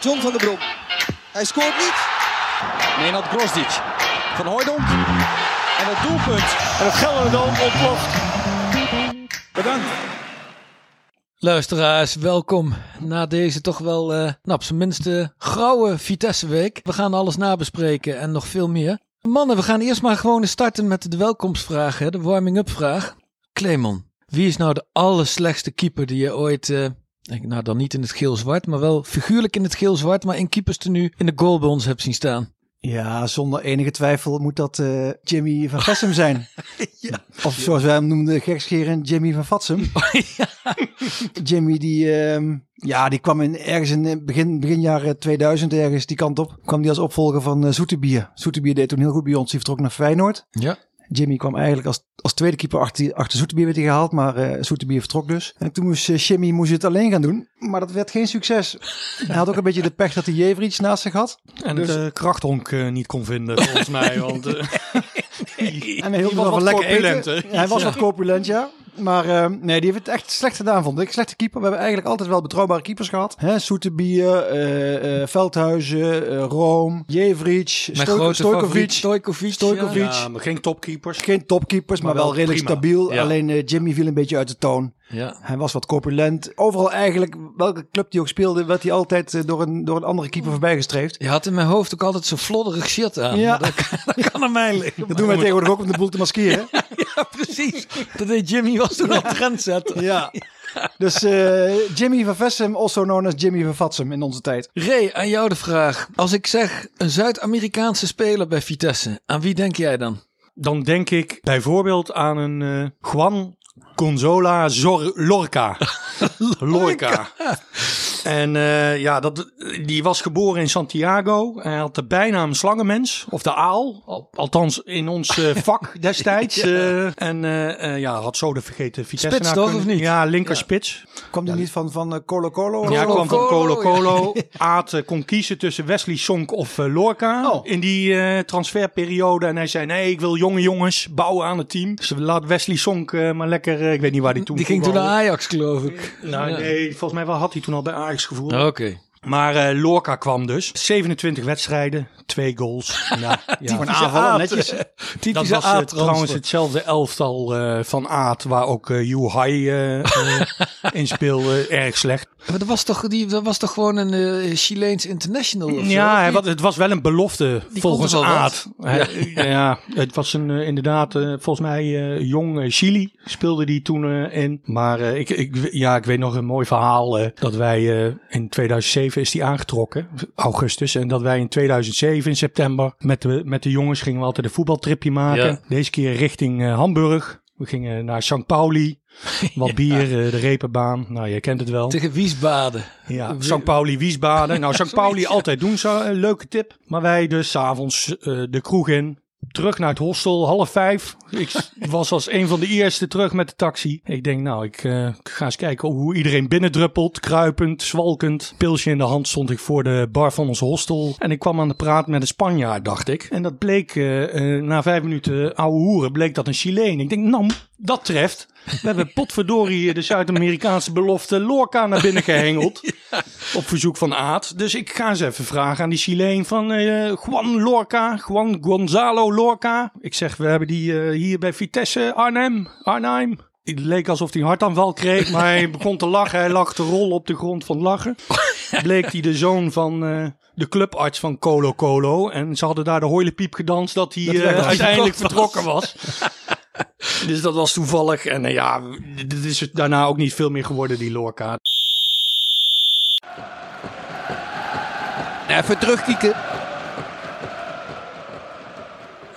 John van der Brom. Hij scoort niet. Nenad Grosdic van Hooydonk. En het doelpunt. En het Gelderdoom ontploft. Bedankt. Luisteraars, welkom na deze toch wel, eh, nou, op zijn minste grauwe Vitesse-week. We gaan alles nabespreken en nog veel meer. Mannen, we gaan eerst maar gewoon eens starten met de welkomstvraag, hè, de warming-up vraag. Clemon, wie is nou de allerslechtste keeper die je ooit, eh, ik- nou dan niet in het geel-zwart, maar wel figuurlijk in het geel-zwart, maar in keeperstenu in de goal bij ons hebt zien staan? Ja, zonder enige twijfel moet dat eh, Jimmy van Vessem zijn. Of zoals wij hem noemden, gekscherend Jimmy van Vatsem. Jimmy die, ehm, ja, die kwam in, ergens in eh, begin, begin jaren 2000 ergens die kant op. Kwam die als opvolger van eh Zoetebier. Zoetebier deed toen heel goed bij ons. Die vertrok naar Feyenoord. Ja. Jimmy kwam eigenlijk als, als tweede keeper achter, achter Zoetebier werd hij gehaald, maar eh Zoetebier vertrok dus. En toen moest eh, Jimmy moest het alleen gaan doen, maar dat werd geen succes. Hij had ook een beetje de pech dat hij Jevrich naast zich had. En Dus- het eh, krachthonk niet kon vinden, volgens mij. Want En hij hield wel van lekker eten. Hij was Ja. wat corpulent, ja. Maar eh, nee, die heeft het echt slecht gedaan, vond ik. Slechte keeper. We hebben eigenlijk altijd wel betrouwbare keepers gehad. Hè, Soetebier, eh, eh, Veldhuizen, eh, Room, Jevrich, Mijn Stoj- grote Stojkovic. Stojkovic. Stojkovic. Ja. ja, maar geen topkeepers. Geen topkeepers, maar, Maar wel wel redelijk prima. stabiel. Ja. Alleen eh, Jimmy viel een beetje uit de toon. Ja. Hij was wat corpulent. Overal eigenlijk, welke club die ook speelde, werd hij altijd door, een, door een andere keeper voorbij gestreefd. Je had in mijn hoofd ook altijd zo'n flodderig shit aan. Ja. Maar Dat, kan- dat kan aan mij liggen. Dat doen wij tegenwoordig ook om de boel te maskeren. Ja, precies. Dat deed Jimmy was toen al trendsetter. Ja. Dus eh, Jimmy van Vessem, also known as Jimmy van Vatsem in onze tijd. Ray, aan jou de vraag. Als ik zeg een Zuid-Amerikaanse speler bij Vitesse, aan wie denk jij dan? Dan denk ik bijvoorbeeld aan een eh, Juan Gonzola Zor Lorca. Lorca. En eh, ja, dat, die was geboren in Santiago. Hij had de bijnaam Slangenmens, of de Aal. Al- Althans in ons eh, vak destijds. Eh, en ja, had zo de vergeten Vitesse Spits toch, of niet? Ja, linkerspits. Kwam die niet van, van Colo Colo? Ja, kwam van Colo, Colo. Aad kon kiezen tussen Wesley Sonk of Lorca Oh. in die transferperiode. En hij zei, nee, ik wil jonge jongens bouwen aan het team. Dus laat Wesley Sonk maar lekker, ik weet niet waar hij toen Die ging toen naar Ajax, geloof ik. Nou, nee, volgens mij wel had hij toen al bij Ajax gevoerd. Oké. Maar eh, Lorca kwam dus. 27 wedstrijden, twee goals. Ja, ja. Voor een aanvaller, netjes. Dat was eh, trouwens hetzelfde elftal eh, van Aad, waar ook eh Yu Hai in speelde. Erg slecht. Maar dat was toch, die, dat was toch gewoon een eh, Chileens international of Ja, wat, het was wel een belofte Die volgens Aad. Hij- ja. het was een, inderdaad, eh, volgens mij eh, jong Chili speelde die toen eh, in. Maar ik, ik, ja, ik weet nog een mooi verhaal eh, dat wij eh, in 2007 is die aangetrokken, augustus. En dat wij in 2007 in september met de, met de jongens gingen we altijd een voetbaltripje maken. Ja. Deze keer richting eh, Hamburg. We gingen naar St. Pauli. Wat bier, eh, de repenbaan. Nou, je kent het wel. Tegen Wiesbaden. Ja, St. Pauli, Wiesbaden. Nou, St. Pauli altijd doen zo. Een leuke tip. Maar wij dus 's avonds eh, de kroeg in. Terug naar het hostel, half vijf. Ik was als een van de eerste terug met de taxi. Ik denk, nou, ik eh, ga eens kijken hoe iedereen binnendruppelt. Kruipend, zwalkend. Pilsje in de hand stond ik voor de bar van ons hostel. En ik kwam aan de praat met een Spanjaard, dacht ik. En dat bleek, eh, eh, na vijf minuten ouwe hoeren, bleek dat een Chileen. Ik denk, nou, dat treft. We hebben potverdorie de Zuid-Amerikaanse belofte Lorca naar binnen gehengeld. Op verzoek van Aad. Dus ik ga eens even vragen aan die Chileen van eh, Juan Lorca. Juan Gonzalo Lorca. Ik zeg, we hebben die eh, hier bij Vitesse Arnhem. Arnhem. Het leek alsof hij een hartaanval kreeg, maar hij begon te lachen. Hij lag te rollen op de grond van lachen. Bleek hij de zoon van eh, de clubarts van Colo Colo. En ze hadden daar de hoilepiep gedanst dat hij eh, uiteindelijk vertrokken was. Dus dat was toevallig. En eh, ja, dit is daarna ook niet veel meer geworden, die Lorca. Even terugkieken.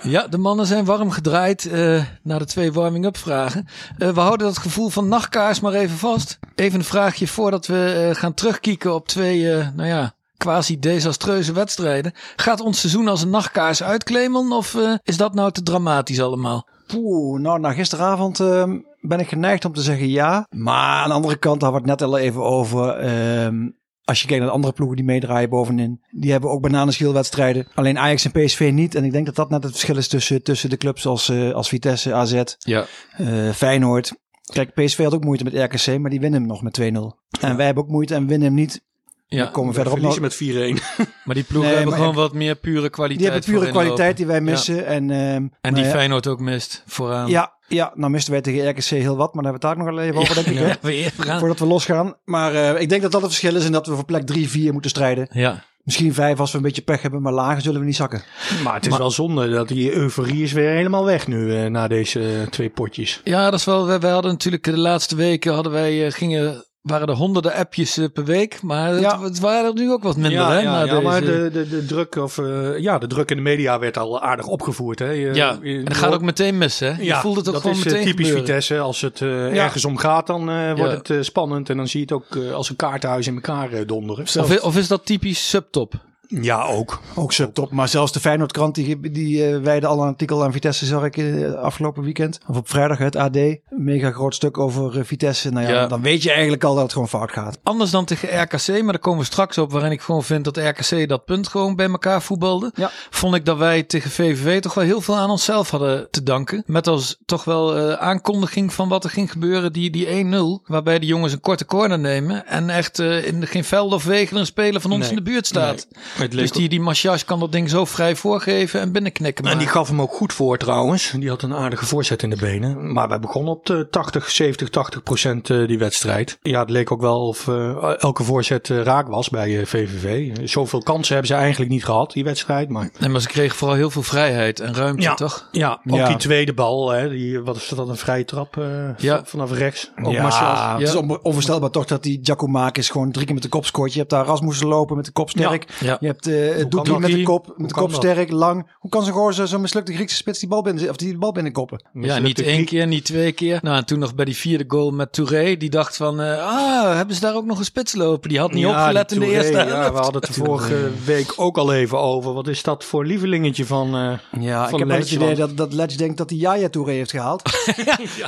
Ja, de mannen zijn warm gedraaid eh naar de twee warming-up vragen. Eh, we houden dat gevoel van nachtkaars maar even vast. Even een vraagje voordat we eh, gaan terugkieken op twee, nou ja, quasi desastreuze wedstrijden. Gaat ons seizoen als een nachtkaars uitklemelen of is dat nou te dramatisch allemaal? Poeh, nou, na gisteravond ehm, ben ik geneigd om te zeggen ja. Maar aan de andere kant, daar we het net al even over. ehm, als je kijkt naar de andere ploegen die meedraaien bovenin. Die hebben ook bananenschilwedstrijden. Alleen Ajax en PSV niet. En ik denk dat dat net het verschil is tussen, tussen de clubs als, eh, als Vitesse, AZ, Ja. eh, Feyenoord. Kijk, PSV had ook moeite met RKC, maar die winnen hem nog met 2-0. En wij hebben ook moeite en winnen hem niet. Ja, We komen nog. Verliezen met 4-1. maar die ploegen Nee, hebben gewoon wat meer pure kwaliteit. Die hebben pure kwaliteit lopen. die wij missen. En, ehm, En die ja, Feyenoord ook mist vooraan. Ja, ja, nou misten wij tegen RKC heel wat, maar daar hebben we het daar nog wel even over, denk ik. hè? Weer. Voordat we losgaan. Maar eh, ik denk dat dat het verschil is en dat we voor plek 3, 4 moeten strijden. Ja. Misschien 5 als we een beetje pech hebben, maar lager zullen we niet zakken. Maar het is wel zonde dat die euforie is weer helemaal weg nu eh, na deze twee potjes. Ja, dat is wel. We, we hadden natuurlijk de laatste weken hadden wij eh, gingen waren er honderden appjes eh, per week, maar Ja. het, het waren er nu ook wat minder. ja, hè, ja, ja, maar de, de, de druk of eh, ja, de druk in de media werd al aardig opgevoerd. Hè. Je- ja, je- en dat gaat ook meteen mis, hè? Je voelt het ook dat gewoon is eh, meteen typisch gebeuren. Vitesse. Als het eh, Ja. ergens om gaat, dan eh, wordt Ja. het eh, spannend. En dan zie je het ook als een kaartenhuis in elkaar donderen. Of, of is dat typisch subtop? Ja, ook. Ook subtop. Maar zelfs de Feyenoordkrant, die, die eh, wijde al een artikel aan Vitesse, zag ik eh, afgelopen weekend. Of op vrijdag het AD. Een mega groot stuk over eh, Vitesse. Nou ja, Ja. dan weet je eigenlijk al dat het gewoon fout gaat. Anders dan tegen RKC, maar daar komen we straks op. Waarin ik gewoon vind dat RKC dat punt gewoon bij elkaar voetbalde. Ja. Vond ik dat wij tegen VVV toch wel heel veel aan onszelf hadden te danken. Met als toch wel eh, aankondiging van wat er ging gebeuren. Die, die 1-0. Waarbij de jongens een korte corner nemen. En echt eh, in de, geen veld of wegen een speler van ons Nee. in de buurt staat. Het Dus die, die Machias kan dat ding zo vrij voorgeven en binnenknikken. En die maar- gaf hem ook goed voor trouwens. Die had een aardige voorzet in de benen. Maar wij begonnen op de 80, 70, 80 procent eh, die wedstrijd. Ja, het leek ook wel of eh, elke voorzet eh, raak was bij eh, VVV. Zoveel kansen hebben ze eigenlijk niet gehad, die wedstrijd. Maar Nee, maar ze kregen vooral heel veel vrijheid en ruimte, Ja. toch? ja, ook Ja. die tweede bal. Hè, die, wat is dat, een vrije trap eh, Ja. vanaf rechts. Ook ja, Martial. het is on- onvoorstelbaar toch dat die Giacomakis gewoon drie keer met de kop scoort. Je hebt daar Rasmussen lopen met de kop sterk. Ja. Hebt eh kan Doekie dat? met de kop, met de kop sterk, lang. Hoe kan zo'n gozer, zo'n mislukte Griekse spits die bal binnen, of die bal binnenkoppen? Ja, niet één keer, niet twee keer. Nou, en toen nog bij die vierde goal met Touré. Die dacht van, eh, ah, hebben ze daar ook nog een spits lopen? Die had niet Ja, opgelet in de eerste Ja, helft. we hadden het de vorige week ook al even over. Wat is dat voor lievelingetje van, eh Ja, van ik heb wel het idee dat, dat Letch denkt dat hij Yaya Touré heeft gehaald.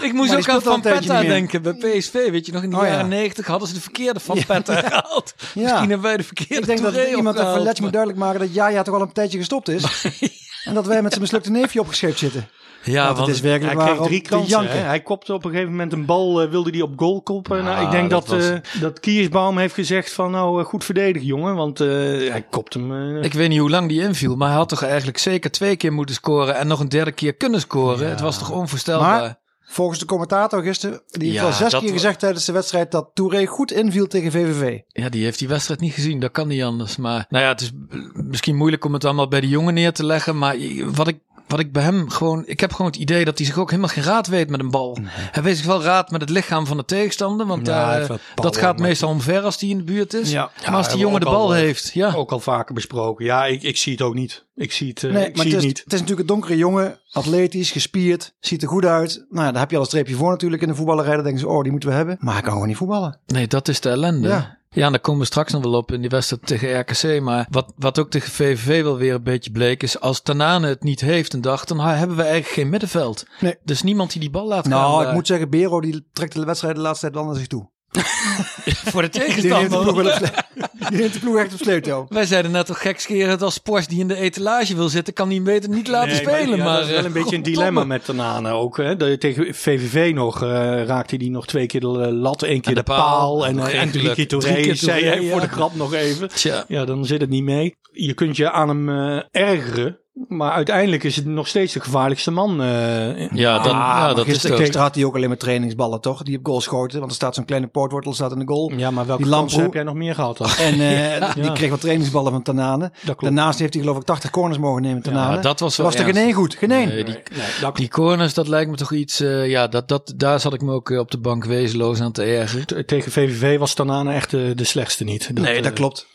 Ik moest Maar ook aan Van Petta denken bij PSV. Weet je nog, in de Oh, ja. jaren negentig hadden ze de verkeerde Van Petta gehaald. Misschien hebben wij de verkeerde Ik denk dat Touré iemand opgehaald, Letch moet duidelijk maken dat Yaya toch al een tijdje gestopt is. en dat wij met zijn mislukte neefje opgescheept zitten. Ja, Want want het is werkelijk Hij waar kreeg drie kansen. Hij kopte op een gegeven moment een bal, eh, wilde hij op goal koppen. nou, ik denk dat dat, was- eh dat Kiersbaum heeft gezegd van nou eh, goed verdedigen jongen. Want eh, hij kopt hem. ik weet niet hoe lang die inviel, maar hij had toch eigenlijk zeker twee keer moeten scoren en nog een derde keer kunnen scoren. Het was toch onvoorstelbaar. Maar volgens de commentator gisteren, die heeft Ja, al zes dat keer gezegd tijdens de wedstrijd dat Touré goed inviel tegen VVV. Ja, die heeft die wedstrijd niet gezien. Dat kan niet anders. Maar nou ja, het is misschien moeilijk om het allemaal bij de jongen neer te leggen. Maar wat ik, wat ik bij hem gewoon... Ik heb gewoon het idee dat hij zich ook helemaal geen raad weet met een bal. Hij weet zich wel raad met het lichaam van de tegenstander. Want Ja, wel dat gaat meestal omver als hij in de buurt is. Ja. maar als die jongen de al, bal eh, heeft, ja. Ook al vaker besproken. Ja, ik, ik zie het ook niet. Ik zie het, eh, Nee, ik maar zie het is, niet. het is natuurlijk een donkere jongen, atletisch, gespierd, ziet er goed uit. Nou ja, daar heb je al een streepje voor natuurlijk in de voetballerij. Dan denken ze, oh, die moeten we hebben. Maar hij kan gewoon niet voetballen. Nee, dat is de ellende. Ja. Ja. en daar komen we straks nog wel op in die wedstrijd tegen RKC. Maar wat, wat ook tegen VVV wel weer een beetje bleek is... als Tanane het niet heeft een dag, dan hebben we eigenlijk geen middenveld. Nee. Dus niemand die die bal laat gaan. Nou, ik daar. moet zeggen, Bero die trekt de wedstrijd de laatste tijd wel naar zich toe. voor de Die neemt de tegenstander. die neemt de ploeg echt op sleeptouw. Wij zeiden net toch gekscherend als Porsche die in de etalage wil zitten, kan die hem beter niet laten Nee, spelen. ja, Maar, dat is wel eh, een beetje een dilemma met Tanane ook. Hè. De, tegen VVV nog eh, raakte hij nog twee keer de lat, één keer de de, paal. paal, en, Nog eh, en drie keer Touré, Drie keer zei hij voor de grap nog even. Tja. Ja, dan zit het niet mee. Je kunt je aan hem eh, ergeren. Maar uiteindelijk is het nog steeds de gevaarlijkste man. eh, Ja, dan, Ah, ja dat is gisteren, gisteren had hij ook alleen maar trainingsballen, toch? Die op goal schoten. Want er staat zo'n kleine poortwortel staat in de goal. ja, maar welke kansen Lamproe- heb jij nog meer gehad dan? En eh, die kreeg wat trainingsballen van Tanane. Daarnaast heeft hij geloof ik 80 corners mogen nemen, Tanane. Ja, dat was wel was er geen één goed. Geen één. Nee, die, Nee, dat die corners, dat lijkt me toch iets... eh, ja, dat, dat, daar zat ik me ook op de bank wezenloos aan te ergeren. Tegen VVV was Tanane echt de, de slechtste niet. nee, dat klopt.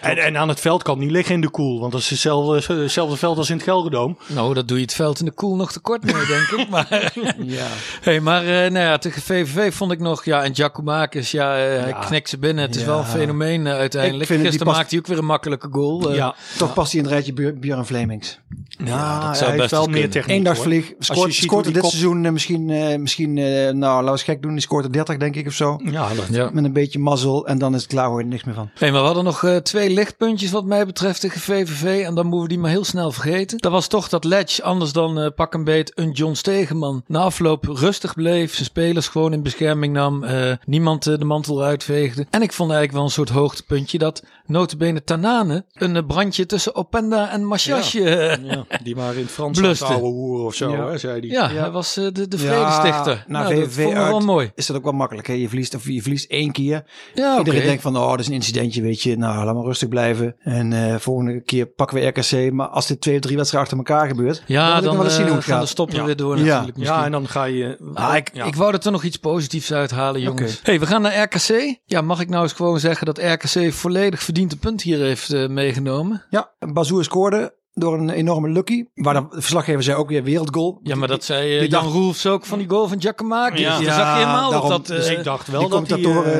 En, en aan het veld kan het niet liggen in de koel. Want dat is hetzelfde, hetzelfde veld als in het Gelredome. Nou, dat doe je het veld in de koel nog te kort mee, denk ik. Maar, Ja. hey, maar eh, nou ja, tegen VVV vond ik nog... Ja, en Giacomakis, ja, eh, hij knikt ze binnen. Het is Ja. wel een fenomeen eh, uiteindelijk. Ik vind het- die Gisteren past- maakte hij ook weer een makkelijke goal. ja, Toch past hij in het rijtje Björ- Björn Flemings. ja, dat zou hij best heeft wel meer techniek. Eendagsvlieg. je Scoort, scoort dit kop- seizoen misschien, eh, misschien eh, nou laten we eens gek doen, die scoort er 30 denk ik of zo. Ja, dat, Ja. Met een beetje mazzel en dan is het klaar, hoor je er niks meer van. Hey, maar we hadden nog eh, twee lichtpuntjes wat mij betreft tegen VVV. En dan moeten we die maar heel snel vergeten. Dat was toch dat Ledge, anders dan eh, pak een beet, een John Stegeman. Na afloop rustig bleef. Zijn spelers gewoon in bescherming nam. eh, niemand eh, de mantel uitveegde. En ik vond eigenlijk wel een soort hoogtepuntje dat notabene Tanane een brandje tussen Openda en Machiasje. eh, Ja, ja, die waren in het Frans Bluste. oude hoer of zo, Ja. hè, zei hij. hij was eh, de, de vredestichter. Ja, na Nou, dat VVV vond ik wel uit mooi. is dat ook wel makkelijk. Hè? Je, verliest, of je verliest één keer. Ja. Iedereen denkt van, oh, dat is een incidentje, weet je. Nou, laat maar rustig blijven. En eh volgende keer pakken we RKC. Maar als dit twee of drie wedstrijden achter elkaar gebeurt, Ja, dan, nog wel eens zien hoe eh, het gaat. stoppen Ja. weer door Ja. natuurlijk misschien. Ja, en dan ga je... Ah, ik, ja. ik wou er toch nog iets positiefs uithalen, jongens. Hey, we gaan naar RKC. Ja, mag ik nou eens gewoon zeggen dat RKC volledig verdiend een punt hier heeft eh, meegenomen? Ja, Bazoer scoorde door een enorme lucky. Waar de verslaggever zei ook weer wereldgoal. Ja, maar dat zei eh, die Jan dacht- Roelfs ook van die goal van Giacomakis. Ja. Ja, zag je helemaal daarom. dat... Dus ik dacht wel die dat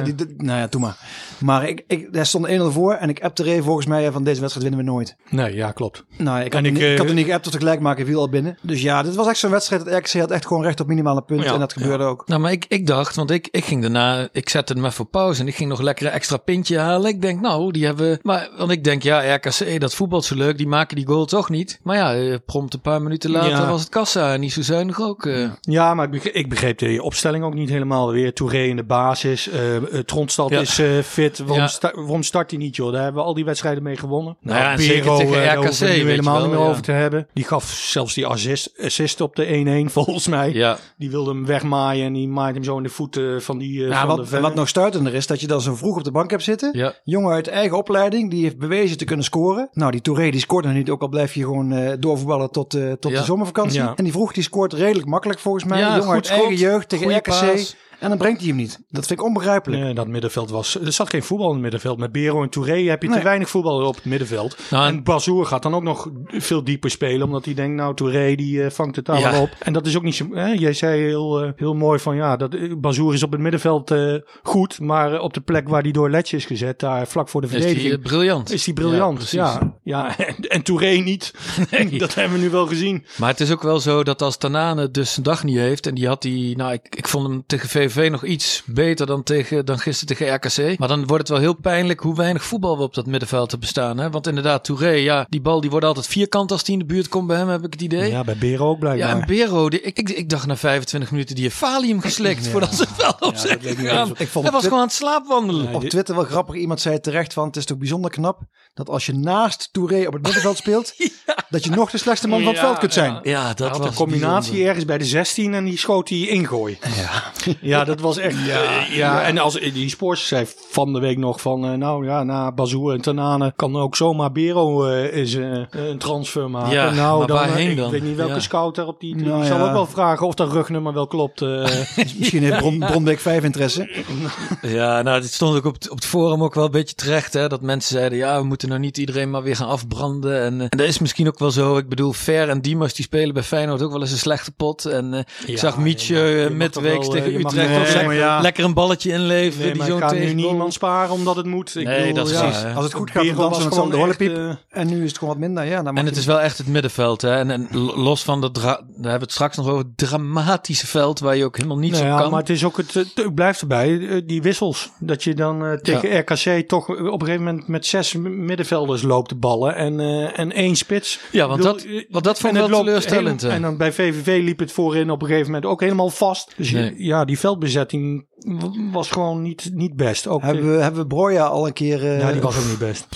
die... die- nou ja, doe maar. Maar ik, ik, daar stond 1-0 voor en ik appte er even volgens mij van deze wedstrijd winnen we nooit. Nee, ja, klopt. Nou, ik En had, ik, ik, ik eh, had er niet geappt tot de gelijk maken, viel al binnen. Dus ja, dit was echt zo'n wedstrijd dat RKC had echt gewoon recht op minimale punten Ja, en dat gebeurde ook. Nou, maar ik, ik dacht, want ik, ik ging daarna, ik zette hem even voor pauze en ik ging nog lekker een extra pintje halen. Ik denk, nou, die hebben, maar, want ik denk, ja, RKC, dat voetbalt zo leuk, die maken die goal toch niet. Maar ja, eh, prompt een paar minuten later Ja. was het kassa en niet zo zuinig ook. eh. Ja, maar ik begreep, ik begreep de opstelling ook niet helemaal. Weer Touré in de basis. eh eh, Tronstad Ja. is eh, fit. Waarom, Ja. sta- waarom start hij niet, joh? Daar hebben we al die wedstrijden mee gewonnen. Nou ja, zeker tegen eh, daar RKC, hoeven we helemaal wel, niet meer ja. over te hebben. Die gaf zelfs die assist, assist op de 1-1, volgens mij. Ja, Die wilde hem wegmaaien en die maait hem zo in de voeten van die... eh, Ja, van wat, de wat nog stuitender is, dat je dan zo vroeg op de bank hebt zitten. ja. Jongen uit eigen opleiding, die heeft bewezen te kunnen scoren. Nou, die Touré, die scoort nog niet, ook al blijf je gewoon eh, doorvoetballen tot, eh, tot Ja. de zomervakantie. Ja. En die vroeg, die scoort redelijk makkelijk volgens mij. Ja, Jongen uit eigen jeugd tegen RKC. paas. En dan brengt hij hem niet. Dat vind ik onbegrijpelijk. Nee, dat middenveld was... Er zat geen voetbal in het middenveld. Met Bero en Touré heb je te weinig voetbal op het middenveld. Nou, en- en Bazoer gaat dan ook nog veel dieper spelen. Omdat hij denkt, nou Touré die eh, vangt het daar Ja. wel op. En dat is ook niet zo... Hè? Jij zei heel, eh, heel mooi van ja, dat, eh, Bazoer is op het middenveld eh, goed. Maar op de plek waar hij door Letje is gezet, daar vlak voor de Is die verdediging... briljant. is die briljant. Ja, ja. En, en Touré niet. Dat hebben we nu wel gezien. Maar het is ook wel zo dat als Tanane dus zijn dag niet heeft. En die had die, nou, ik, ik vond hem tegen VVV nog iets beter dan, tegen, dan gisteren tegen RKC. Maar dan wordt het wel heel pijnlijk hoe weinig voetbal we op dat middenveld hebben staan. Hè? Want inderdaad, Touré, ja, die bal die wordt altijd vierkant als die in de buurt komt bij hem, heb ik het idee. Ja, bij Bero ook Ja, blijkbaar. en Bero, die, ik, ik, ik dacht na 25 minuten, die heeft Valium geslikt voordat ze het veld op zijn gegaan. Ik vond Hij was gewoon aan het slaapwandelen. Op Twitter wel grappig. Iemand zei terecht van, het is toch bijzonder knap dat als je naast Touré op het middenveld speelt, dat je nog de slechtste man van het Ja, veld kunt zijn. ja. Dat had was een combinatie bijzonder. ergens bij de 16 en die schoot hij ingooi. Ja, ja dat was echt. Ja, ja, en als die Sports zei van de week nog van, eh, nou ja, na Bazoer en Tanane kan ook zomaar Bero eh, is eh, een transfer maken. Ja, nou, maar dan, eh, waarheen ik dan? weet niet welke Ja. scout er op die. die Nou zal ook wel vragen of dat rugnummer wel klopt. eh. Misschien heeft Bron, Bronbeek 5 interesse. Ja, nou, dit stond ook op het, op het forum ook wel een beetje terecht, hè. Dat mensen zeiden, ja, we moeten nou niet iedereen maar weer gaan afbranden. En, eh, en dat is misschien ook wel zo. Ik bedoel, Fer en Dimas, die spelen bij Feyenoord ook wel eens een slechte pot. En eh, ik zag Mietje eh, midweeks tegen Utrecht Nee, ook lekker, ja. lekker een balletje inleveren. Nee, die zo'n ik nu niemand sparen omdat het moet. Ik Nee, bedoel, dat is ja, hè. Als het goed gaat, dan was het gewoon de horlepiep. En nu is het gewoon wat minder. Ja, En het is wel echt het middenveld, hè. En, en los van dat, daar hebben we het straks nog over, dramatische veld waar je ook helemaal niets Nou op ja, kan. maar het is ook het, het, blijft erbij, die wissels. Dat je dan tegen RKC toch op een gegeven moment met zes middenvelders loopt te ballen en, eh, en één spits. Ja, want dat, want dat vond ik wel teleurstellend. En dan bij VVV liep het voorin op een gegeven moment ook helemaal vast. Dus Nee. ja, die veldbezetting was gewoon niet, niet best. Ook Hebben we, hebben we Broja al een keer... eh, ja, die was ook niet best.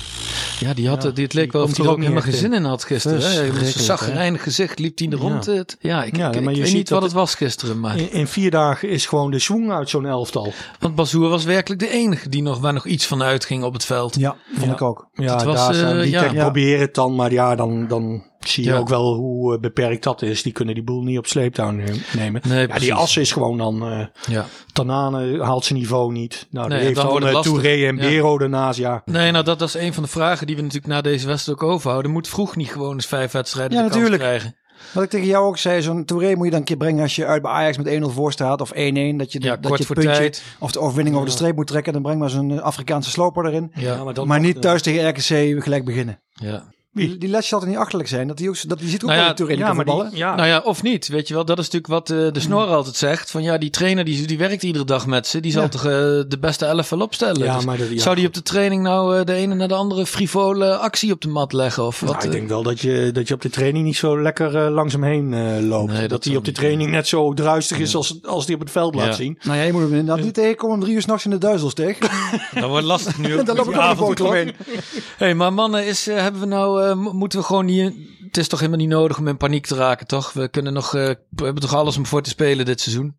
Ja, die had, Ja, het- die, het leek die wel of hij er ook helemaal niet geen zin in had gisteren. hè. Met zijn Verschrikkelijk, hè? zagrijnig gezicht liep hij er rond. Ja, ik, Ja, ik, ik weet ziet niet wat dat het was gisteren. Maar, In, in vier dagen is gewoon de swing uit zo'n elftal. want Bazoer was werkelijk de enige die nog, waar nog iets van uitging op het veld. Ja, vond Ja. ik ook. Ja, Het was, daar eh, die ja. Ja. proberen het dan, maar ja, dan, dan Zie je Ja. ook wel hoe eh, beperkt dat is. Die kunnen die boel niet op sleeptouw ne- nemen. Nee, ja, die Assen is gewoon dan... eh Ja. Tanane haalt zijn niveau niet. Nou, Nee, die heeft dan dan. Touré en Ja. Bero daarnaast. Ja, Nee, nou dat, dat is een van de vragen die we natuurlijk na deze wedstrijd ook overhouden. Moet vroeg niet gewoon eens vijf wedstrijden Ja, de kans natuurlijk. krijgen? Wat ik tegen jou ook zei, zo'n Touré moet je dan een keer brengen als je uit bij Ajax met 1-0 voor staat of 1-1. Dat je, de, Ja, dat je puntje tijd. of de overwinning over de streep moet trekken. Dan breng maar zo'n Afrikaanse sloper erin. Ja, maar, dan maar niet thuis tegen RKC gelijk beginnen. ja. Die, die les zal er niet achterlijk zijn. Dat die, ook, dat die ziet ook Nou ja, de die Ja, kan maar die, voetballen. ja, Nou ja, of niet. Weet je wel, dat is natuurlijk wat eh, de snor altijd zegt. Van ja, die trainer die, die werkt iedere dag met ze. Die zal Ja. toch eh, de beste elf wel opstellen. Ja, Dus maar dat- ja, zou die op de training nou eh, de ene na de andere frivole actie op de mat leggen? Of wat? Nou, ik eh? denk wel dat je, dat je op de training niet zo lekker eh, langzaam heen eh, loopt. Nee, dat hij op de training net zo druistig is als, als die op het veld laat zien. Nou ja, je moet hem inderdaad niet tegenkomen om drie uur s'nachts in de duizelsteeg. Dat wordt lastig nu. Dan loop ik ook een avondklok. omheen. hey, maar mannen, is, hebben we nou, eh, mo- moeten we gewoon niet... Het is toch helemaal niet nodig om in paniek te raken, toch? We kunnen nog, eh, we hebben toch alles om voor te spelen dit seizoen?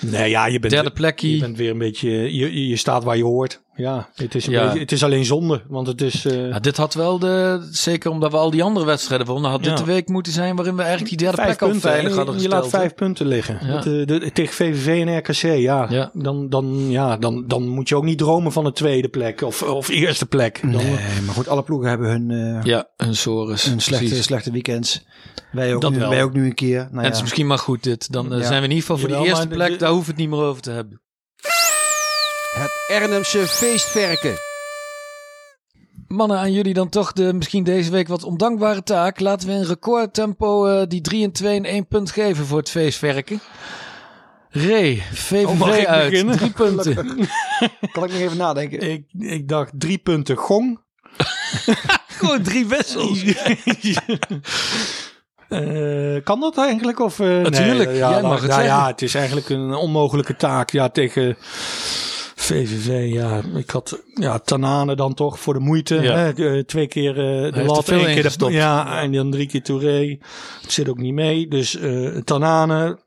Nee, ja, je bent, Derde plekje. je bent weer een beetje, je, je- je staat waar je hoort. Ja, het is, een Ja. beetje, het is alleen zonde, want het is... eh, Ja, dit had wel de, zeker omdat we al die andere wedstrijden wonnen, had dit de week moeten zijn waarin we eigenlijk die derde vijf plek al punten. veilig hè? hadden je gesteld. laat hè? vijf punten liggen. Ja. Dat, eh, de, tegen VVV en RKC, ja. Ja. Dan, dan, ja dan, dan moet je ook niet dromen van een tweede plek of, of eerste plek. Dan, Nee, maar goed, alle ploegen hebben hun, eh, Ja, een Soros. hun slechte, Precies. slechte weekends. Wij ook, Dat nu, wel. wij ook nu een keer. Nou En ja. het is misschien maar goed dit. Dan Ja. zijn we in ieder geval voor Jawel, die eerste maar plek, de- daar hoeven we het niet meer over te hebben. Het Ernemse feestverken. Mannen, aan jullie dan toch de misschien deze week wat ondankbare taak. Laten we in recordtempo eh, die 3 en 2 en 1 punt geven voor het feestwerken. Ray, VVV Oh, mag uit. beginnen? Drie punten. Kan ik nog even nadenken? ik, ik dacht drie punten gong. Gewoon drie wissels. Eh, kan dat eigenlijk? Of, eh, Natuurlijk, nee, jij ja, mag nou, het nou zeggen. ja, het is eigenlijk een onmogelijke taak. Ja, tegen VVV. Ja, ik had ja, Tanane dan toch voor de moeite. Ja. Hè? Eh, twee keer eh, heeft de lat, één keer de. Ja, en dan drie keer Touré. Het zit ook niet mee. Dus eh Tanane.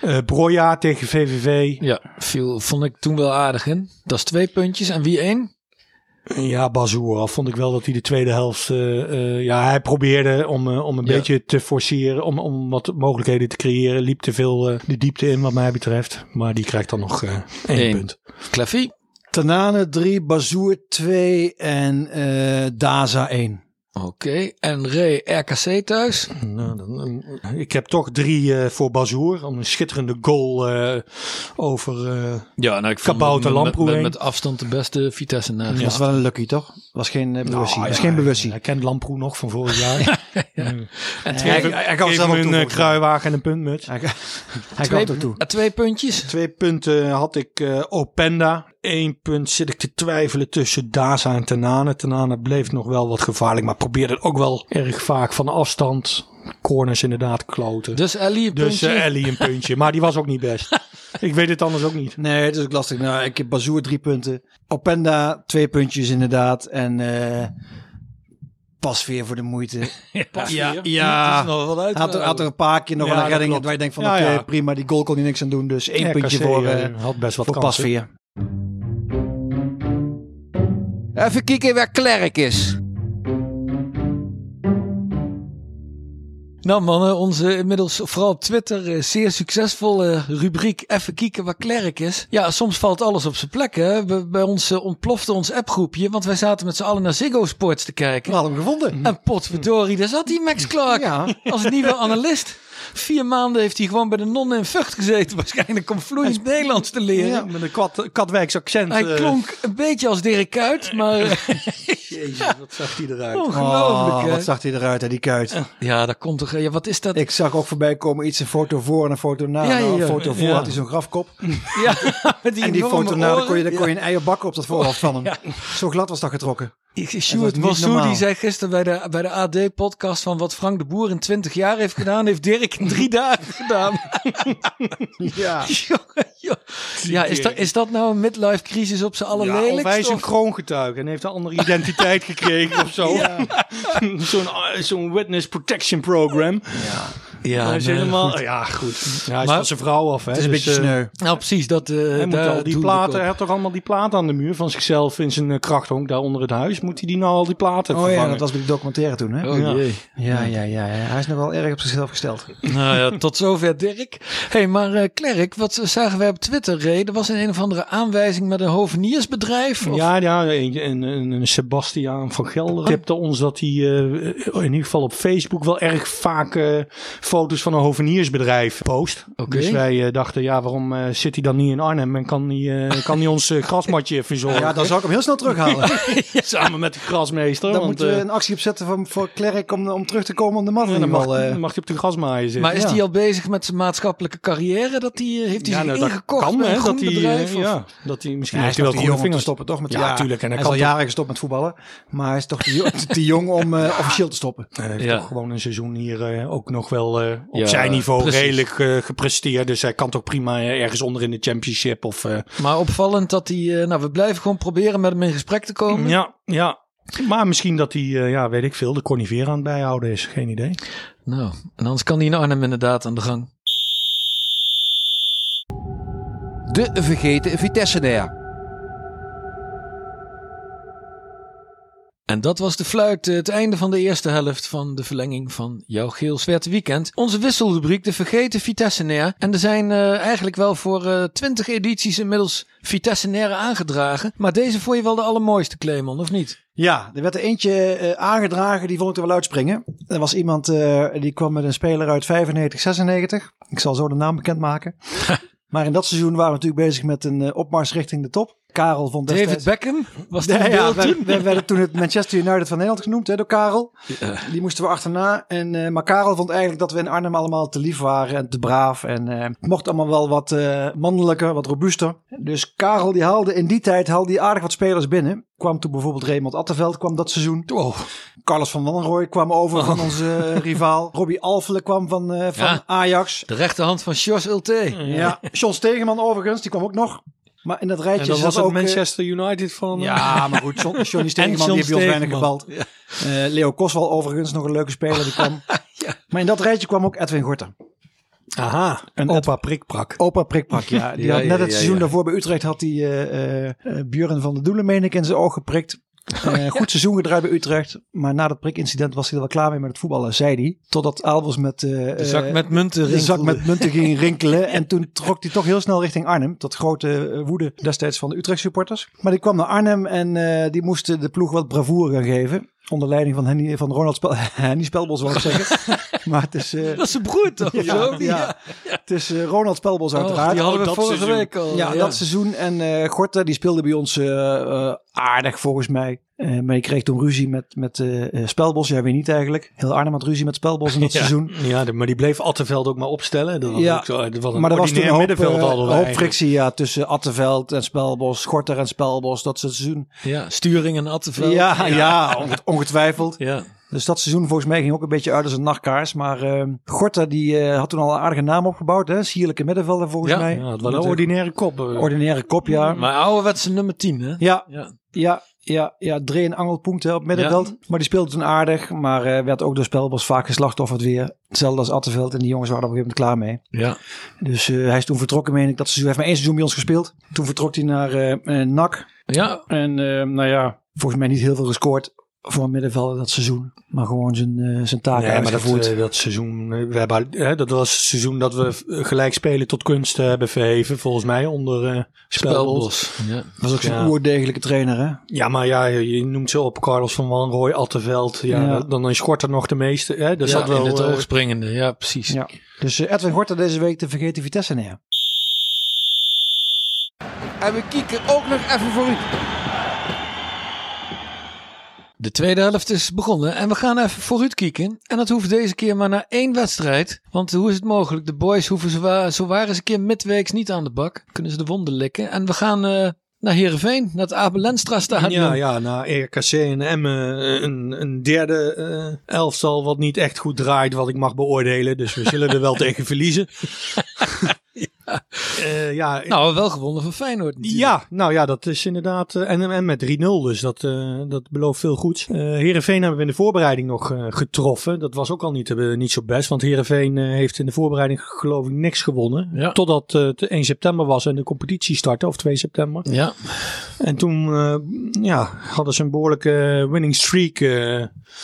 eh Broja tegen VVV. Ja, viel, vond ik toen wel aardig in. Dat is twee puntjes. En wie één? Ja, Bazoer. Al vond ik wel dat hij de tweede helft. eh, eh, ja, hij probeerde om, eh, om een Ja. beetje te forceren. Om, om wat mogelijkheden te creëren. Liep te veel eh, de diepte in, wat mij betreft. Maar die krijgt dan nog eh één Eén. punt. Kleffie. Tanane 3, Bazoer 2 en eh, Daza 1. Oké. En Ray, RKC thuis. Nou, dan, ik heb toch drie eh, voor Bazoer. Om een schitterende goal eh, over. eh, Ja, nou ik vond Kabouter met- Lamproe met- heen. met afstand de beste Vitesse na. Dat was wel een lucky, toch? Was geen uh, bewustie. nou, was ja, geen bewustie. Hij kent Lamproe nog van vorig jaar. En Hij, twee, hij, hij gaf zelf toe. een kruiwagen en een puntmuts. Hij, hij gaf twee, het ook toe. twee puntjes. Twee punten had ik eh, Openda. Eén punt zit ik te twijfelen tussen Daza en Tanane. Tanane bleef nog wel wat gevaarlijk, maar probeerde het ook wel erg vaak van afstand. Corners inderdaad kloten. Dus Ellie een Dus puntje. eh, Ellie een puntje, maar die was ook niet best. ik weet het anders ook niet. Nee, het is ook lastig. Nou, ik heb Bazoer drie punten. Openda twee puntjes inderdaad. En eh pas weer voor de moeite. ja, ja. Het is nog wel uit. Had er, had er een paar keer nog Ja, wel een redding waar je denkt van Ja, oké, ja. prima. Die goal kon hij niks aan doen. Dus één RKC, puntje voor, eh, eh had best wat voor kansen. Pasveer. Even kijken waar Klerk is. Nou mannen, onze inmiddels vooral op Twitter eh, zeer succesvolle rubriek Even kieken waar Klerk is. Ja, soms valt alles op zijn plek hè. Bij, ons eh, ontplofte ons appgroepje, want wij zaten met z'n allen naar Ziggo Sports te kijken. We hadden hem gevonden. En potverdorie, daar zat die Max Clark Ja. als nieuwe analist. Vier maanden heeft hij gewoon bij de nonnen in Vught gezeten, waarschijnlijk om vloeiend Nederlands te leren. Ja, met een Kat, Katwijks accent. Hij eh, klonk een beetje als Dirk Kuyt, maar Jezus, wat zag hij eruit. ongelooflijk Oh, wat zag hij eruit, hè, die kuit. Ja, dat komt toch. Ja, wat is dat? Ik zag ook voorbij komen iets een foto voor en een foto na. Ja, Nou. Een foto voor had hij zo'n grafkop. Ja, die en die foto na, dan kon je, dan kon je een eier bakken op dat voorhoofd van hem. Zo glad was dat getrokken. Ik, Sjoerd die zei gisteren bij de, bij de AD-podcast van wat Frank de Boer in 20 jaar heeft gedaan, heeft Dirk in drie dagen gedaan. Ja. Jongen, ja, is dat, is dat nou een midlife crisis op z'n Ja, of hij is een kroongetuige en heeft een andere identiteit gekregen of zo. Zo'n zo'n witness protection program. Ja, is nee, helemaal, goed. ja goed. Ja, hij is Maar- van zijn vrouw af. Hè, Het is een dus, beetje eh, sneu. Nou, precies. Dat, eh Hij moet al die platen, hij had toch allemaal die platen aan de muur van zichzelf in zijn eh, krachthonk daar onder het huis. Moet hij die nou al die platen Oh ja, vervangen? dat was bij de documentaire toen, hè? Oh Ja. jee. Ja, ja, ja, ja. Hij is nog wel erg op zichzelf gesteld. Nou ja, tot zover Dirk. hey, maar eh Klerk, wat zagen wij op Twitter, Ray? Er was een een of andere aanwijzing met een hoveniersbedrijf. Of? Ja, ja een, een, een, een Sebastiaan van Gelderen tipte ons dat hij eh, in ieder geval op Facebook wel erg vaak eh, foto's van een hoveniersbedrijf post. Dus wij eh, dachten, ja, waarom eh, zit hij dan niet in Arnhem en kan hij, eh, kan hij ons grasmatje verzorgen? Ja, dan zou ik hem heel snel terughalen. Samen met de grasmeester. Dan want, moeten we een actie opzetten voor, voor Klerk om, om terug te komen om de man in dan mag, dan mag hij op de grasmaaien zitten. Maar is Ja. hij al bezig met zijn maatschappelijke carrière? Dat die, eh, heeft hij ja, zich nou, dat ingekocht kan, bij een hè, groen dat hij, bedrijf? ja, dat hij misschien Ja, heeft hij hij wel toch te goede jong om te vingers. stoppen, toch? Met, Ja, tuurlijk, en hij hij is kan al jaren gestopt met voetballen. Maar hij is toch te, jo- te jong om eh, officieel te stoppen. Hij heeft Ja. toch gewoon een seizoen hier eh, ook nog wel op Ja, zijn niveau precies. redelijk eh, gepresteerd. Dus hij kan toch prima ergens onder in de championship. Of, eh, Maar opvallend dat hij... eh, nou, we blijven gewoon proberen met hem in gesprek te komen. ja, ja. Maar misschien dat hij, eh, ja, weet ik veel, de Corniveer aan het bijhouden is. Geen idee. Nou, en anders kan hij in Arnhem inderdaad aan de gang. De vergeten Vitesse-nair. En dat was de fluit, eh, het einde van de eerste helft van de verlenging van jouw geel-zwarte weekend. Onze wisselrubriek, de vergeten Vitesse-nair. En er zijn eh, eigenlijk wel voor eh, twintig edities inmiddels Vitesse-nair aangedragen. Maar deze vond je wel de allermooiste, Clemon, of niet? Ja, er werd er eentje eh, aangedragen, die vond ik er wel uitspringen. Er was iemand die kwam met een speler uit 95, 96. Ik zal zo de naam bekendmaken. maar in dat seizoen waren we natuurlijk bezig met een opmars richting de top. Karel vond David destijds... Beckham? Was Ja, in ja, we, werden toen het Manchester United van Nederland genoemd hè, door Karel. Die moesten we achterna. En, eh, maar Karel vond eigenlijk dat we in Arnhem allemaal te lief waren en te braaf. En eh, het mocht allemaal wel wat eh, mannelijker, wat robuuster. Dus Karel die haalde in die tijd haalde die aardig wat spelers binnen. Kwam toen bijvoorbeeld Raymond Attenveld kwam dat seizoen. Carlos van Wanrooy kwam over van onze eh, rivaal. Robbie Alfele kwam van, van Ja. Ajax. De rechterhand van Jos Ulte. Ja, John Stegeman overigens, die kwam ook nog. Maar in dat rijtje En dat zat was ook... eh, Manchester United van... ja, maar goed, John, Johnny Stegeman die heeft bij ons weinig gebald. Eh, Leo Koswal overigens, nog een leuke speler die kwam. Maar in dat rijtje kwam ook Edwin Gorter. Aha, En opa prikprak. Opa Prikpak, ja. Die Ja, had ja, net het ja, seizoen ja. daarvoor bij Utrecht had hij eh eh, eh, Björn van der Doelen, meen ik, in zijn oog geprikt. Eh, goed seizoen gedraaid bij Utrecht. Maar na dat prikincident was hij er wel klaar mee met het voetballen, zei hij. Totdat Aalbos met, eh, De zak eh, met munten de zak met munten ging rinkelen. En toen trok hij toch heel snel richting Arnhem. Tot grote eh, woede destijds van de Utrecht supporters. Maar die kwam naar Arnhem en eh, die moesten de ploeg wat bravoure gaan geven. Onder leiding van, Henny, van Ronald Spel Henny Spelbos, wil ik zeggen. maar het is... eh, Dat is zijn broer toch? zo? ja, ja. Het is eh, Ronald Spelbos Oh, uiteraard. die hadden we dat vorige seizoen. week al. Ja, dat seizoen. En eh Gorter, die speelde bij ons aardig volgens mij. Eh, maar die kreeg toen ruzie met, met eh, eh, Spelbos. Ja, wie niet eigenlijk. Heel Arnhem had ruzie met Spelbos in dat seizoen. Ja, de- maar die bleef Attenveld ook maar opstellen. Dat was Ja, ook zo, dat was een Maar er was toen een hoop, frictie ja, tussen Attenveld en Spelbos. Gorter en Spelbos, dat seizoen. Ja, Sturing en Attenveld. Ja, ja, onge- ongetwijfeld. Ja. Dus dat seizoen volgens mij ging ook een beetje uit als een nachtkaars. Maar eh Gorter die eh, had toen al een aardige naam opgebouwd. Hè? Sierlijke middenvelder volgens Ja, mij. Ja, het was een ordinaire kop. eh. ordinaire kop, ja. Maar ouderwetse nummer 10, hè? Ja, Ja. Ja, ja, ja, Dree en Angelpunten op middenveld. Maar die speelde toen aardig. Maar eh, werd ook door Spelbos vaak geslachtofferd weer. Hetzelfde als Attenveld. En die jongens waren er op een gegeven moment klaar mee. Ja. Dus eh, hij is toen vertrokken, meen ik. Dat seizoen. Hij heeft maar één seizoen bij ons gespeeld. Toen vertrok hij naar eh, eh, NAC. Ja. En nou ja, volgens mij niet heel veel gescoord voor een middenvelder dat seizoen. Maar gewoon zijn, eh, zijn taken Nee, maar dat, eh, dat seizoen, eh, we hebben, hè, dat was het seizoen dat we gelijk spelen tot kunst hebben verheven, volgens mij, onder eh Spelbos. Ja. dat was ook zo'n ja. oerdegelijke trainer, hè? Ja, maar ja, je noemt ze op Carlos van Wanrooy, Attenveld. Ja, Ja. Dan is Gorter nog de meeste. Hè? Dat Ja, zat wel, in het eh, oog springende. Ja, precies. Ja. Dus eh, Edwin Gorter deze week te vergeten Vitesse neer. En we kieken ook nog even voor u. De tweede helft is begonnen en we gaan even vooruit kijken. En dat hoeft deze keer maar naar één wedstrijd. Want hoe is het mogelijk? De boys hoeven zo, wa- zo waar eens een keer midweeks niet aan de bak. Kunnen ze de wonden likken. En we gaan eh, naar Heerenveen, naar het Abel Lenstra stadion. Ja, ja, na RKC en Emmen eh, een, een derde eh, elftal wat niet echt goed draait, wat ik mag beoordelen. Dus we zullen er wel tegen verliezen. Eh, ja, Nou, wel gewonnen van Feyenoord natuurlijk. Ja, nou ja, dat is inderdaad. eh, en, en met 3-0, dus dat, eh, dat belooft veel goeds. Herenveen hebben we in de voorbereiding nog getroffen. Dat was ook al niet, niet zo best, want Herenveen heeft in de voorbereiding geloof ik niks gewonnen. Ja. Totdat het 1 september was en de competitie startte, of 2 september. Ja, En toen ja, hadden ze een behoorlijke winning streak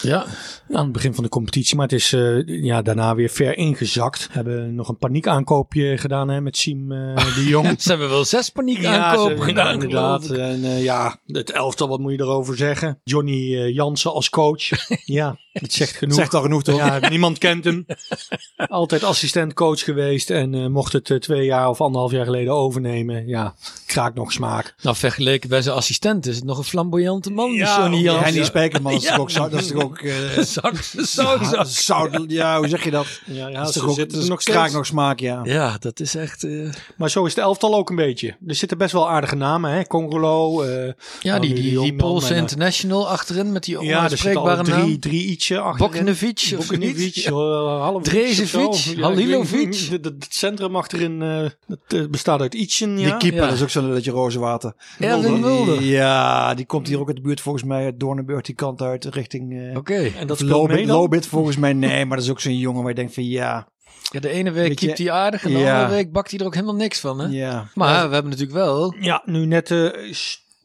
ja. aan het begin van de competitie. Maar het is eh, ja, daarna weer ver ingezakt. Hebben nog een paniekaankoopje gedaan hè, met Siem eh, de Jong. Ze hebben wel zes paniek Ja, ze- gedaan, inderdaad. En eh, ja, het elftal, wat moet je erover zeggen? Johnny Jansen als coach. ja, het zegt genoeg. Zegt al genoeg toch? Ja, niemand kent hem. Altijd assistent-coach geweest en eh, mocht het eh, twee jaar of anderhalf jaar geleden overnemen. Ja, kraakt nog smaak. Nou, vergeleken bij zijn assistent is het nog een flamboyante man, Ja, Johnny ja, Jansen. En die Spijkerman, dat is Ja. toch ook... Dat is toch ook eh, Zak, zout, ja, zout- ja, hoe zeg je dat? Ja, ja dat is ze toch ook, zitten dat er nog kraak steeds. nog smaak, ja. Ja, dat is echt... eh, Maar zo is de elftal ook een beetje. Er zitten best wel aardige namen, hè? Congolo. eh, ja, die, die, die Poolse international achterin met die ja, er drie, drie Boknevic of Boknevic, uh, Drezevic, of. Ja, Halilovic. niet, Het centrum achterin eh, het, eh, bestaat uit ietsje. Die Ja. keeper, Ja. dat is ook zo'n lulletje rozenwater. Erwin Mulder. Ja, die komt hier ook uit de buurt volgens mij uit Doornenburg, die kant uit richting... eh Oké. En dat of speelt mee Lobit, dan? Lobit volgens mij, nee, maar dat is ook zo'n jongen waar je denkt van ja, Ja, de ene week keept hij aardig en de Ja. andere week bakt hij er ook helemaal niks van. Hè? ja. Maar we hebben natuurlijk wel Ja, nu net... eh,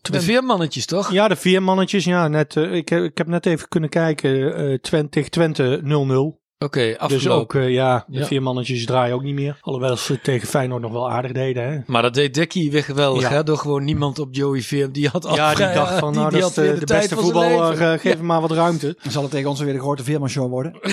is de Twente- veermannetjes, toch? ja, de vier mannetjes. Ja, net, eh, ik, heb, ik heb net even kunnen kijken. Twente, Twente 0-0. Oké, Dus afgelopen. ook, eh, ja, de Ja. vier mannetjes draaien ook niet meer. Alhoewel ze tegen Feyenoord nog wel aardig deden. Hè? Maar dat deed Dickie weer geweldig, Ja. hè? Door gewoon niemand op Joey Veer. Die had al Ja, die dacht van, die- nou, die dat is de, de tijd beste voetballer. eh, geef hem maar wat ruimte. Dan zal het tegen ons weer de grote Veerman-show worden.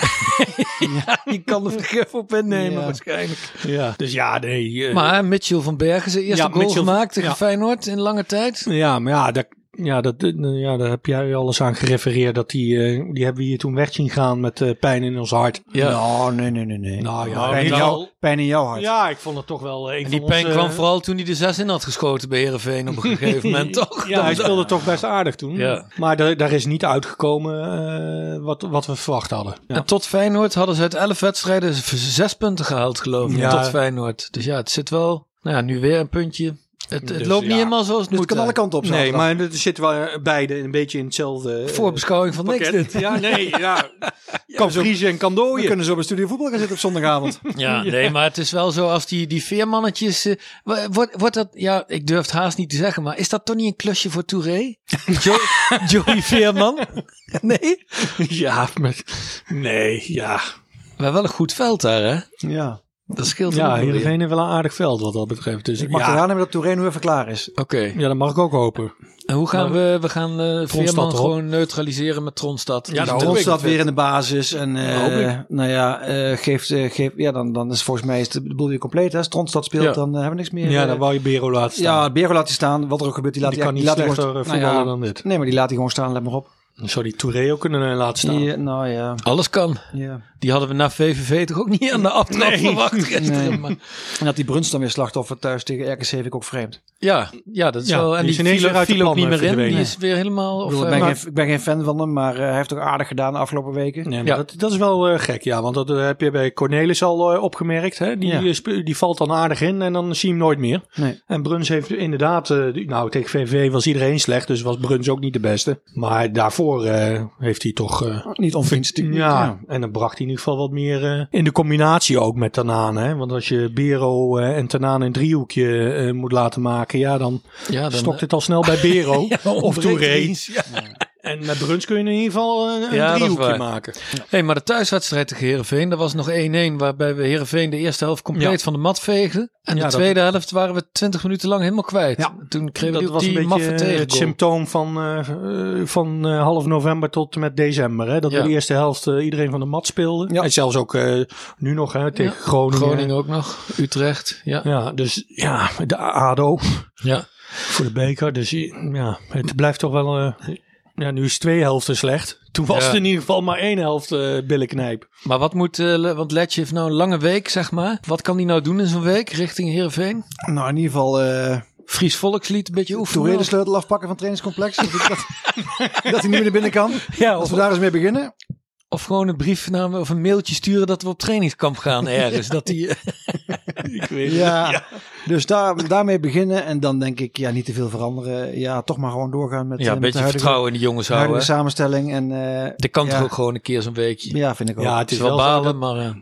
Ja, die kan er vergif op innemen Ja. waarschijnlijk. Ja. Dus ja, nee. eh, Maar Mitchell van Bergen zijn eerste Ja, goal Mitchell- gemaakt tegen ja. Feyenoord in lange tijd. Ja, maar ja, dat, ja, dat, eh, ja, daar heb jij alles aan gerefereerd. Dat die, eh, die hebben we hier toen weg zien gaan met eh, pijn in ons hart. Ja. Nou, nee, nee, nee, nee. Nou ja, pijn, in wel- jou, pijn in jouw hart. Ja, ik vond het toch wel een En van die pijn onze- kwam vooral toen hij de zes in had geschoten bij Heerenveen op een gegeven moment, toch? Ja, hij speelde toch best aardig toen. Ja. Maar daar, daar is niet uitgekomen wat, wat we verwacht hadden. Ja. En tot Feyenoord hadden ze uit elf wedstrijden zes punten gehaald, geloof ik. Ja. Tot Feyenoord. Dus ja, het zit wel... Nou ja, nu weer een puntje. Het, het Dus loopt ja. niet helemaal zoals het Dus moet. het kan alle hè. kanten op Nee, zaterdag. maar er zitten wel beide een beetje in hetzelfde eh, Voorbeschouwing van niks pakket. dit. Ja, nee, ja. kan vriezen en kan We dooien. kunnen zo bij Studio Voetbal gaan zitten op zondagavond. Ja, nee, maar het is wel zo als die, die veermannetjes... eh, wordt, wordt dat... Ja, ik durf het haast niet te zeggen, maar is dat toch niet een klusje voor Touré? Jo Joey Veerman? Nee? Ja, met, nee, ja. Maar wel een goed veld daar, hè? ja. Dat scheelt Ja. Heerenveen heeft wel een aardig veld wat dat betreft. Dus Ik mag ja, eraan hebben dat Touré nu even klaar is. Oké. ja, dat mag ik ook hopen. En hoe gaan we... We gaan eh Veerman erop. gewoon neutraliseren met Tronstad. Ja, ik. staat weer in de basis. En eh, nou ja, eh, geeft, eh, geeft, ja dan, dan is volgens mij is de boel weer compleet. Hè? Als Trondstad speelt, Ja. dan hebben we niks meer. Ja, dan wou je Bero laten staan. ja, Bero laat hij staan. Wat er ook gebeurt, die laat die kan niet laat slechter gewoon- nou ja, voetballen dan dit. Nee, maar die laat hij gewoon staan. Let maar op. Dan zou die Touré ook kunnen eh, laten staan. Die, nou ja, Alles kan. ja. Die hadden we na VVV toch ook niet aan de aftrap Nee. verwacht gisteren. Nee. Maar, En dat die Bruns dan weer slachtoffer thuis tegen RKC vind ik ook vreemd. ja, ja, dat is Ja, wel... En die die, viel, ook niet meer in. Die is weer helemaal... Ik, Of, bedoel, ik, eh, ben maar- geen, ik ben geen fan van hem, maar eh, hij heeft ook aardig gedaan de afgelopen weken. Nee, Ja. dat, dat is wel eh, gek, ja. Want dat eh, heb je bij Cornelis al eh, opgemerkt. Hè? Die, Ja. eh, die valt dan aardig in en dan zie je hem nooit meer. Nee. En Bruns heeft inderdaad... eh, nou, tegen VVV was iedereen slecht. Dus was Bruns ook niet de beste. Maar daarvoor eh, heeft hij toch... eh, Niet onvriendelijk. ja, en dan bracht hij in ieder geval wat meer eh, in de combinatie ook met Tanane. Hè? Want als je Bero eh, en Tanane een driehoekje eh, moet laten maken... Ja, dan ja, dan, stokt het al snel bij Bero of ontbreekt Touré. En met Bruns kun je in ieder geval een, Ja, driehoekje maken. Hey, maar de thuiswedstrijd tegen Heerenveen, dat was nog 1-1. Waarbij we Heerenveen de eerste helft compleet Ja. van de mat veegden. En de dat- tweede helft waren we 20 minuten lang helemaal kwijt. Ja. Toen kregen we Dat die, was een die beetje het symptoom van, eh, eh, van eh, half november tot en met december. Hè? Dat we de eerste helft iedereen van de mat speelden. Ja. En zelfs ook nu nog hè, tegen. Groningen. Groningen ook nog. Utrecht. Ja. Ja, dus ja, de ADO ja. voor de beker. Dus ja, het blijft toch wel... ja, nu is twee helften slecht. Toen was Ja. het in ieder geval maar één helft eh billenknijp. Maar wat moet, eh, Le- want Letje heeft nou een lange week, zeg maar. Wat kan hij nou doen in zo'n week richting Heerenveen? Nou, in ieder geval eh Fries volkslied een beetje oefenen. Touré de sleutel afpakken van het trainingscomplex. dat, dat, hij niet meer naar binnen kan. Ja, Als we daar eens mee beginnen. Of gewoon een brief naar me of een mailtje sturen dat we op trainingskamp gaan ergens. dat die, Ik weet Ja, dus daar, daarmee beginnen en dan denk ik, ja, niet te veel veranderen. Ja, toch maar gewoon doorgaan met, ja, eh, een met de beetje huidige, vertrouwen in die jongens houden. samenstelling. En, eh Dat kan ja, toch ook gewoon een keer zo'n weekje. Ja, vind ik ook. Ja, Het het is wel balen, dat- maar eh,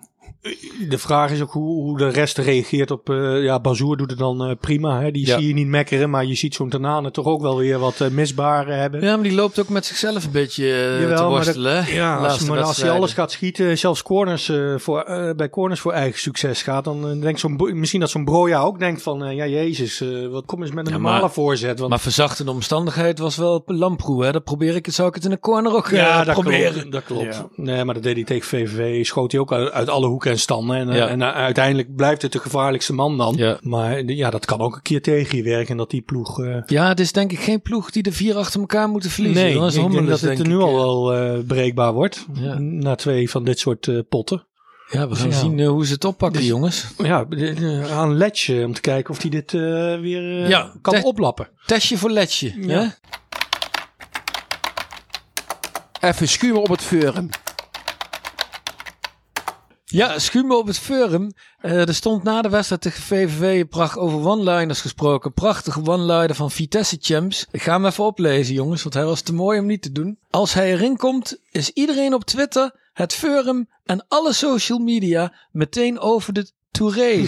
De vraag is ook hoe, hoe de rest reageert op... eh ja, Bazoer doet het dan eh, prima. Hè? Die Ja. zie je niet mekkeren. Maar je ziet zo'n Tanane toch ook wel weer wat misbaar eh, hebben. ja, maar die loopt ook met zichzelf een beetje Jawel, te maar worstelen. hè? Ja, als, maar als hij alles gaat schieten, zelfs corners, eh, voor, eh, bij corners voor eigen succes gaat, dan denkt zo'n, misschien dat zo'n Broja ook denkt van, eh, ja jezus, eh, wat kom eens met een Ja, normale maar- voorzet. Want, Maar verzachtende omstandigheid was wel lamproe. Hè? Dat probeer ik het, zou ik het in een corner ook ja, dat proberen. klopt. Dat klopt. Nee, maar dat deed hij tegen VVV. Schoot hij ook uit, uit alle hoeken en standen. En, Ja. en eh, uiteindelijk blijft het de gevaarlijkste man dan. Ja. Maar ja, dat kan ook een keer tegen je werken. Dat die ploeg... eh, Ja, het is denk ik geen ploeg die de vier achter elkaar moeten verliezen. nee, Dan is ik denk dat het er nu ik, al eh, wel eh, breekbaar wordt. Ja. Na twee van dit soort eh, potten. Ja, we gaan Ja. zien hoe ze het oppakken, Dus- jongens. Ja, aan Letje om te kijken of hij dit eh, weer Ja, kan te- oplappen. Testje voor Letje. Ja. hè? Even schuimen op het forum. Ja, schuimen op het forum. Eh, er stond na de wedstrijd tegen VVV pracht over one-liners gesproken. Prachtige one-liner van Vitesse Champs. Ik ga hem even oplezen, jongens, want hij was te mooi om niet te doen. Als hij erin komt, is iedereen op Twitter, het forum en alle social media meteen over de Touré.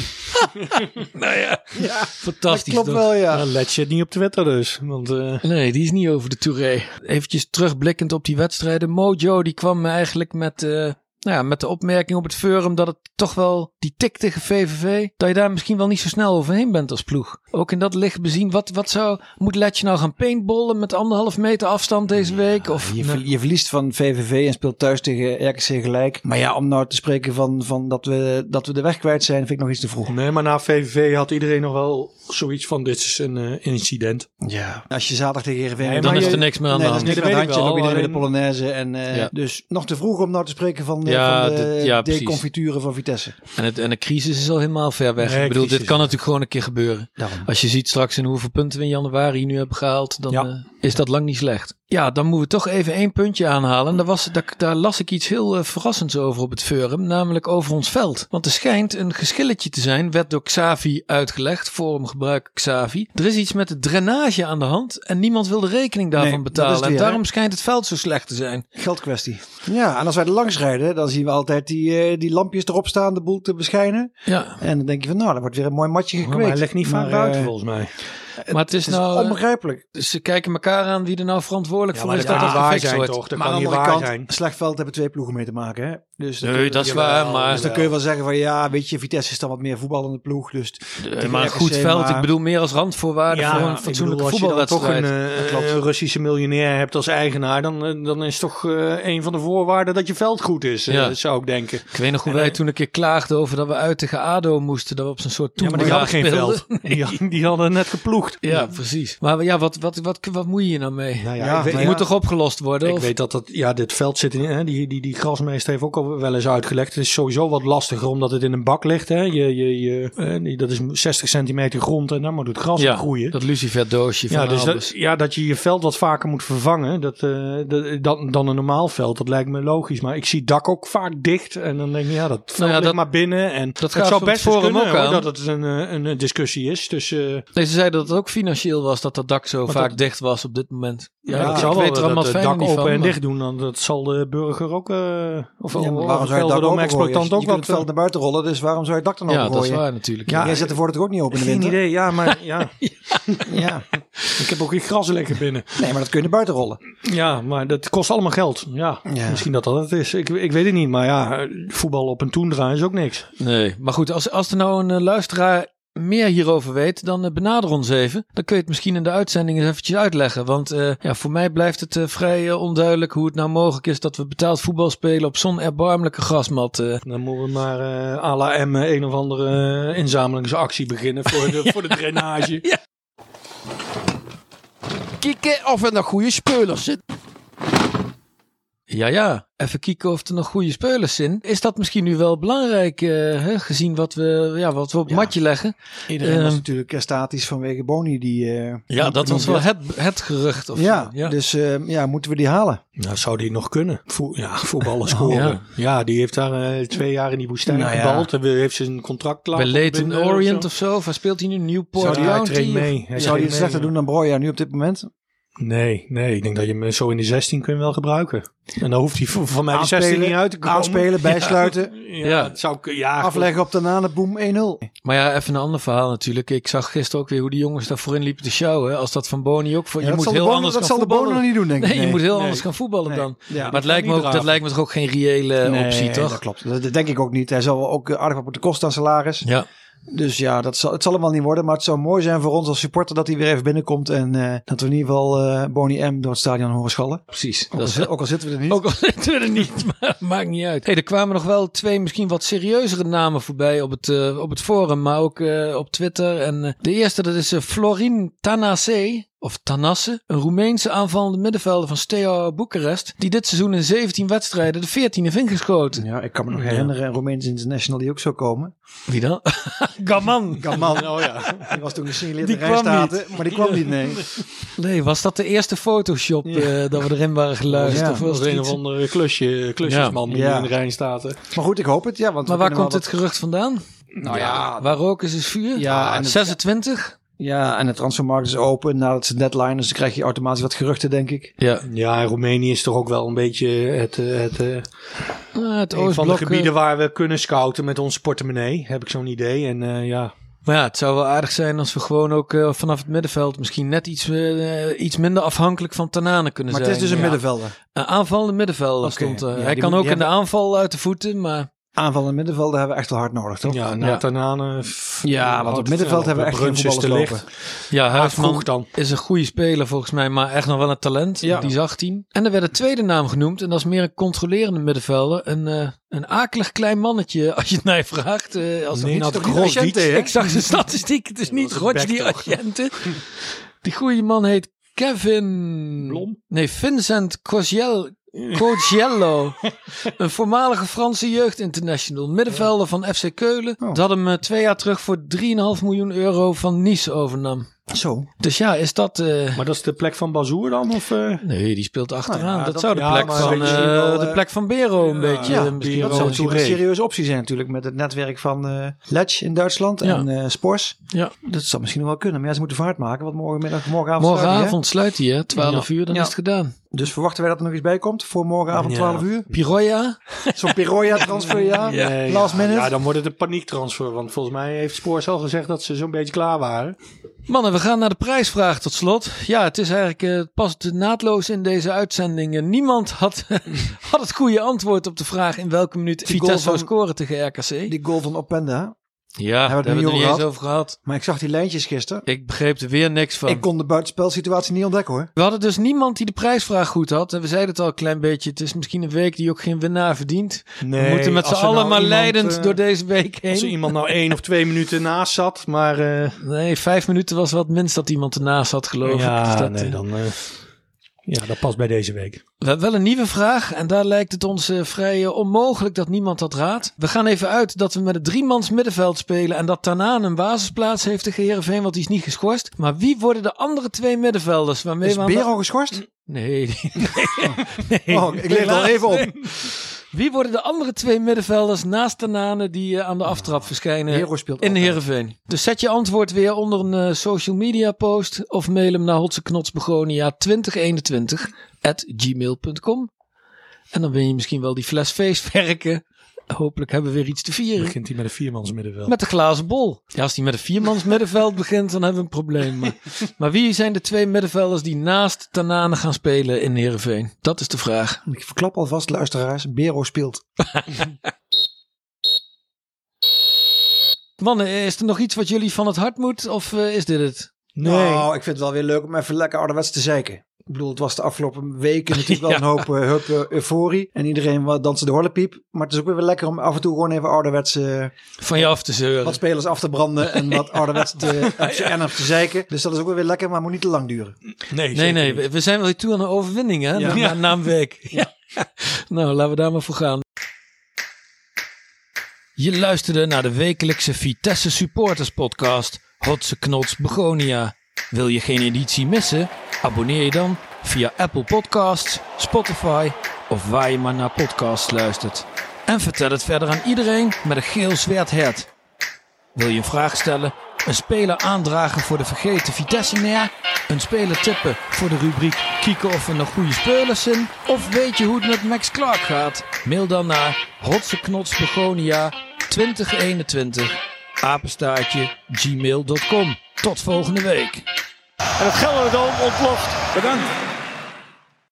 nou ja, fantastisch. klopt toch? wel, ja. Ja, Letje het niet op Twitter dus. Want eh, Nee, die is niet over de Touré. Eventjes terugblikkend op die wedstrijden. Mojo die kwam eigenlijk met, eh, nou ja, met de opmerking op het forum dat het toch wel die tik tegen VVV, dat je daar misschien wel niet zo snel overheen bent als ploeg. Ook in dat licht bezien, wat, wat zou, moet Letje nou gaan paintballen met anderhalf meter afstand deze week? Of, Je, ver- je verliest van VVV en speelt thuis tegen RKC gelijk. Maar ja, om nou te spreken van, van dat, we, dat we de weg kwijt zijn, vind ik nog iets te vroeg. nee, maar na VVV had iedereen nog wel zoiets van dit is een eh, incident. Ja. Als je zaterdag tegen Heerenveen... Nee, dan is er niks meer aan Nee, de dat is hand. niks Nee, aan dat het weet ik handje. wel, Ook iedereen de alleen- Polonaise. En, eh, Ja. Dus nog te vroeg om nou te spreken van, de Ja, van de dit- ja, precies. deconfituren van Vitesse. En, het, en de crisis is al helemaal ver weg. Nee, ik bedoel, dit kan natuurlijk gewoon een keer gebeuren. Daarom. Als je ziet straks in hoeveel punten we in januari nu hebben gehaald, dan Ja. eh, is dat lang niet slecht. Ja, dan moeten we toch even één puntje aanhalen. En daar, was, daar, daar las ik iets heel eh, verrassends over op het forum, namelijk over ons veld. Want er schijnt een geschilletje te zijn, werd door Xavi uitgelegd, forumgebruiker Xavi. Er is iets met de drainage aan de hand en niemand wil de rekening daarvan Nee, betalen. en hè? daarom schijnt het veld zo slecht te zijn. Geldkwestie. Ja, en als wij er langs rijden, dan zien we altijd die, eh, die lampjes erop staan, de boel te beschijnen. Ja, En dan denk je van, nou, dat wordt weer een mooi matje gekweekt. maar hij legt niet vaak Maar, buiten eh, volgens mij. Maar het is, Het is nou... eh, onbegrijpelijk. ze kijken elkaar aan wie er nou verantwoordelijk Ja, voor is dat dat kan het waar zijn wordt. toch? Dat maar aan kan de niet andere kant, zijn. slecht veld hebben twee ploegen mee te maken. Hè? Dus dan Nee, kun je- dat is waar, maar... Dus dan kun je wel zeggen van ja, weet je, Vitesse is dan wat meer voetballende ploeg. Dus Eh, tegen maar een RKC, goed veld, maar- ik bedoel meer als randvoorwaarde voor een ik fatsoenlijke bedoel, als je toch voetbalwedstrijd. een, eh, een Russische miljonair hebt als eigenaar, dan, eh, dan is toch eh, een van de voorwaarden dat je veld goed is, eh, Ja. zou ik denken. Ik weet nog hoe wij toen een keer klaagden over dat we uit tegen ADO moesten. Dat we op zo'n soort Ja, maar die hadden geen veld. Die hadden net geploegd. Ja, precies. Maar ja, wat, wat, wat, wat moet je hier nou mee? Nou ja, Ja, weet, Het ja. moet toch opgelost worden? ik of- weet dat dat, ja, dit veld zit in, hè, die, die, die grasmeester heeft ook al wel eens uitgelegd. Het is sowieso wat lastiger omdat het in een bak ligt. Hè. Je, je, je, eh, dat is 60 centimeter grond en dan moet het gras ja, op groeien. dat lucifer doosje van Ja, dus dat, ja, dat je je veld wat vaker moet vervangen dat, eh, dat, dan, dan een normaal veld, dat lijkt me logisch. Maar ik zie het dak ook vaak dicht en dan denk ik, ja, dat veld Nou ja, ligt dat- maar binnen. En dat het gaat zou voor best Forum kunnen ook hoor, dat het een, eh, een, discussie is. Dus eh, Nee, ze zeiden dat het ook financieel was dat dat dak zo Maar vaak dat- dicht was op dit moment. Ja, ja, ik, zal ik wel er dat het het dak open van. en dicht doen. Dan, dat zal de burger ook, eh of, Ja, waarom zou je het dak open ook Je kunt het veld naar buiten rollen, dus waarom zou je het dak dan Ja, open dat is waar natuurlijk. Ja, Jij zet de voordeur ook niet open in de Geen winter. idee, ja, maar ja, Ja. ik heb ook geen gras lekker binnen. Nee, maar dat kun je naar buiten rollen. Ja, maar dat kost allemaal geld. Ja, Ja. misschien dat dat het is. Ik, ik weet het niet, maar ja, voetbal op een toendra is ook niks. Nee, maar goed, als, als er nou een eh, luisteraar meer hierover weet, dan eh, benader ons even. Dan kun je het misschien in de uitzending eens eventjes uitleggen. Want eh, ja, voor mij blijft het eh, vrij onduidelijk hoe het nou mogelijk is dat we betaald voetbal spelen op zo'n erbarmelijke grasmat. Dan moeten we maar eh à la M een of andere inzamelingsactie beginnen voor de, voor de drainage. Kijken of er nog goede speulers zitten. Ja, ja. Even kijken of er nog goede spelers zijn. Is dat misschien nu wel belangrijk, eh, hè, gezien wat we, ja, wat we op het Ja. matje leggen? Iedereen was Ehm, natuurlijk eh, statisch vanwege Boni. Die, eh, Ja, dat was wel het, het gerucht. Of Ja, zo. ja. dus eh, ja, moeten we die halen? Nou, zou die nog kunnen? Vo ja, voetballen scoren. Ja. Ja. die heeft daar eh, twee jaar in die woestijn Nou gebald. Hij heeft zijn contract klaar. Bij Leighton Orient of zo. Of waar speelt hij nu? Newport Zou die hij of- mee? Hij Zou die het slechter doen dan Broja nu op dit moment? Nee, nee. Ik denk dat je hem zo in de 16 kunt wel gebruiken. En dan hoeft hij voor- van mij de 16 niet uit te komen. aanspelen, bijsluiten, Ja, Ja. het zou, ja, afleggen op de nanen, boom, 1-0. Maar ja, even een ander verhaal natuurlijk. Ik zag gisteren ook weer hoe die jongens daar voorin liepen te sjouwen. Als dat van Boni ook voor. Ja, je dat moet zal de heel anders dat gaan zal de Bono niet doen, denk ik. Nee, je moet heel Nee. anders gaan voetballen Nee. dan. Ja, maar het lijkt, me ook, dat lijkt me toch ook geen reële Nee, optie, toch? dat klopt. Dat, denk ik ook niet. Hij zal wel ook aardig wat moeten kosten aan salaris. Ja. Dus ja, dat zal, het zal hem wel niet worden. Maar het zou mooi zijn voor ons als supporter dat hij weer even binnenkomt. En eh, dat we in ieder geval eh Boni M door het stadion horen schallen. Precies. Ook, al, Dat is, zi- ook al zitten we er niet. ook al zitten we er niet, maar maakt niet uit. Hey, er kwamen nog wel twee misschien wat serieuzere namen voorbij op het, eh, op het forum, maar ook eh, op Twitter. En de eerste, dat is eh, Florin Tanase. Of Tanasse, een Roemeense aanvallende middenvelder van Steaua Boekarest. Die dit seizoen in 17 wedstrijden de 14 heeft ingeschoten. Ja, ik kan me nog herinneren, een Romeins International die ook zou komen. Wie dan? Gaman. Gaman. Oh ja. Die was toen gesignaleerd in Rijnstaten, maar die kwam niet, nee. Nee, was dat de eerste Photoshop eh, dat we erin waren geluisterd? Ja, of Dat was het een of andere klusje, klusjesman die Ja. in de Rijn staat. hè. Maar goed, ik hoop het. Ja, want Maar waar komt dit gerucht vandaan? Nou ja, Waar rook is, is vuur? Ja, Ah, en het- 26? Ja, en de transfermarkt is open nadat ze deadline. Dus dan krijg je automatisch wat geruchten, denk ik. Ja. Ja, en Roemenië is toch ook wel een beetje het, eh, het, eh, Ah, het een van de Oostblok. eh, gebieden waar we kunnen scouten met onze portemonnee. Heb ik zo'n idee. En eh, ja, Maar ja, het zou wel aardig zijn als we gewoon ook eh, vanaf het middenveld misschien net iets, eh, iets minder afhankelijk van Tanane kunnen Maar het zijn. is dus een Ja. middenvelder. Een aanvallende middenvelder stond. Ja, Hij kan ook in de aanval uit de voeten, maar Aanval en middenvelder hebben we echt wel hard nodig, toch? ja, Ja. Nathanane. Ja, want op middenveld hebben we echt geen voetballers lopen. ja, vroeg Huisman dan. is een goede speler volgens mij, maar echt nog wel een talent. Ja. Die is 18. En er werd een tweede naam genoemd en dat is meer een controlerende middenvelder. Een, eh, een akelig klein mannetje, als je het mij vraagt. eh, als Nee, dat niet? Ik zag zijn statistiek. Het is niet die? Agente. Die goede man heet Kevin... Blom? Nee, Vincent Cogiel... Cogiello. een voormalige Franse jeugdinternational. Middenvelder van FC Keulen. Oh. Dat hem eh, twee jaar terug voor 3,5 miljoen euro van Nice overnam. Zo. Dus ja, is dat... eh, Maar dat is de plek van Bazoer dan? Of, eh? Nee, die speelt achteraan. Nou ja, dat, dat- zou de ja, plek van, eh, wel, de plek van Bero een beetje. Ja, misschien Bero Dat zou misschien een serieuze optie zijn natuurlijk met het netwerk van eh Ledge in Duitsland Ja. en eh Spors. Ja. Dat zou misschien nog wel kunnen. Maar ja, ze moeten vaart maken, want morgenmiddag, morgenavond sluiten die, hè? Morgenavond sluit hij, hè? 12 uur, dan Ja. is het gedaan. Dus verwachten wij dat er nog iets bij komt voor morgenavond Ja. 12 uur? Piroya? Zo'n Piroya transfer, ja? Nee, Last ja, minute? Ja, dan wordt het een paniektransfer. Want volgens mij heeft Spoors al gezegd dat ze zo'n beetje klaar waren. Mannen, we gaan naar de prijsvraag tot slot. Ja, het is eigenlijk eh, past naadloos in deze uitzending. Eh, Niemand had, had het goede antwoord op de vraag in welke minuut Die Vitesse goal zou scoren tegen RKC. Die goal van Openda. Ja, daar hebben we het niet er niet over eens gehad. over gehad. Maar ik zag die lijntjes gisteren. Ik begreep er weer niks van. Ik kon de buitenspelsituatie niet ontdekken hoor. We hadden dus niemand die de prijsvraag goed had. En we zeiden het al een klein beetje. Het is misschien een week die ook geen winnaar verdient. Nee, we moeten met z'n er allen nou maar iemand, leidend eh, door deze week Als er heen. iemand nou één of twee minuten naast zat, maar... eh, Nee, vijf minuten was wat minst dat iemand ernaast had, geloof ik. Dus ja, dat, nee, eh, dan... eh, ja, dat past bij deze week. We hebben wel een nieuwe vraag en daar lijkt het ons eh, vrij eh, onmogelijk dat niemand dat raadt. We gaan even uit dat we met een driemans middenveld spelen en dat Tanaan een basisplaats heeft tegen Heerenveen, want die is niet geschorst. Maar wie worden de andere twee middenvelders waarmee Is we de- Bero geschorst? Nee, nee, nee. Oh, ik leef al even op. nee. Wie worden de andere twee middenvelders naast Tanane die eh, aan de aftrap verschijnen Hero speelt in. Heerenveen? Dus zet je antwoord weer onder een eh, social media post of mail hem naar hotseknotsbegonia2021 at gmail.com. En dan win je misschien wel die fles feestwerken. Hopelijk hebben we weer iets te vieren. Begint hij met een viermans middenveld. Met de glazen bol. Ja, als die met een viermans middenveld begint, dan hebben we een probleem. Maar, maar wie zijn de twee middenvelders die naast Tanane gaan spelen in Heerenveen? Dat is de vraag. Ik verklap alvast, luisteraars. Bero speelt. Mannen, is er nog iets wat jullie van het hart moet? Of eh, is dit het? Nee. Nou, ik vind het wel weer leuk om even lekker ouderwets te zeiken. Ik bedoel, het was de afgelopen weken natuurlijk wel Ja. een hoop, hoop eh, euforie. En iedereen wat dansen de horlepiep. Maar het is ook weer lekker om af en toe gewoon even ouderwets eh, Van je af te zeuren. wat spelers af te branden. En wat ouderwets te, en af te zeiken. Dus dat is ook weer lekker, maar moet niet te lang duren. nee, Nee, nee, we, we zijn wel weer toe aan een overwinning hè? Ja. Na, na, na een week. Ja. Nou, laten we daar maar voor gaan. Je luisterde naar de wekelijkse Vitesse Supporters Podcast. Hotse Knots Begonia. Wil je geen editie missen? Abonneer je dan via Apple Podcasts, Spotify of waar je maar naar podcasts luistert. En vertel het verder aan iedereen met een geel zwart hert. Wil je een vraag stellen? Een speler aandragen voor de vergeten Vitesse-neer? Een speler tippen voor de rubriek kieken of er nog goede spelers zijn? Of weet je hoe het met Max Clark gaat? Mail dan naar rotseknotsbegonia 2021 apenstaartje gmail.com. Tot volgende week. En het Gelderdoom ontploft. Bedankt.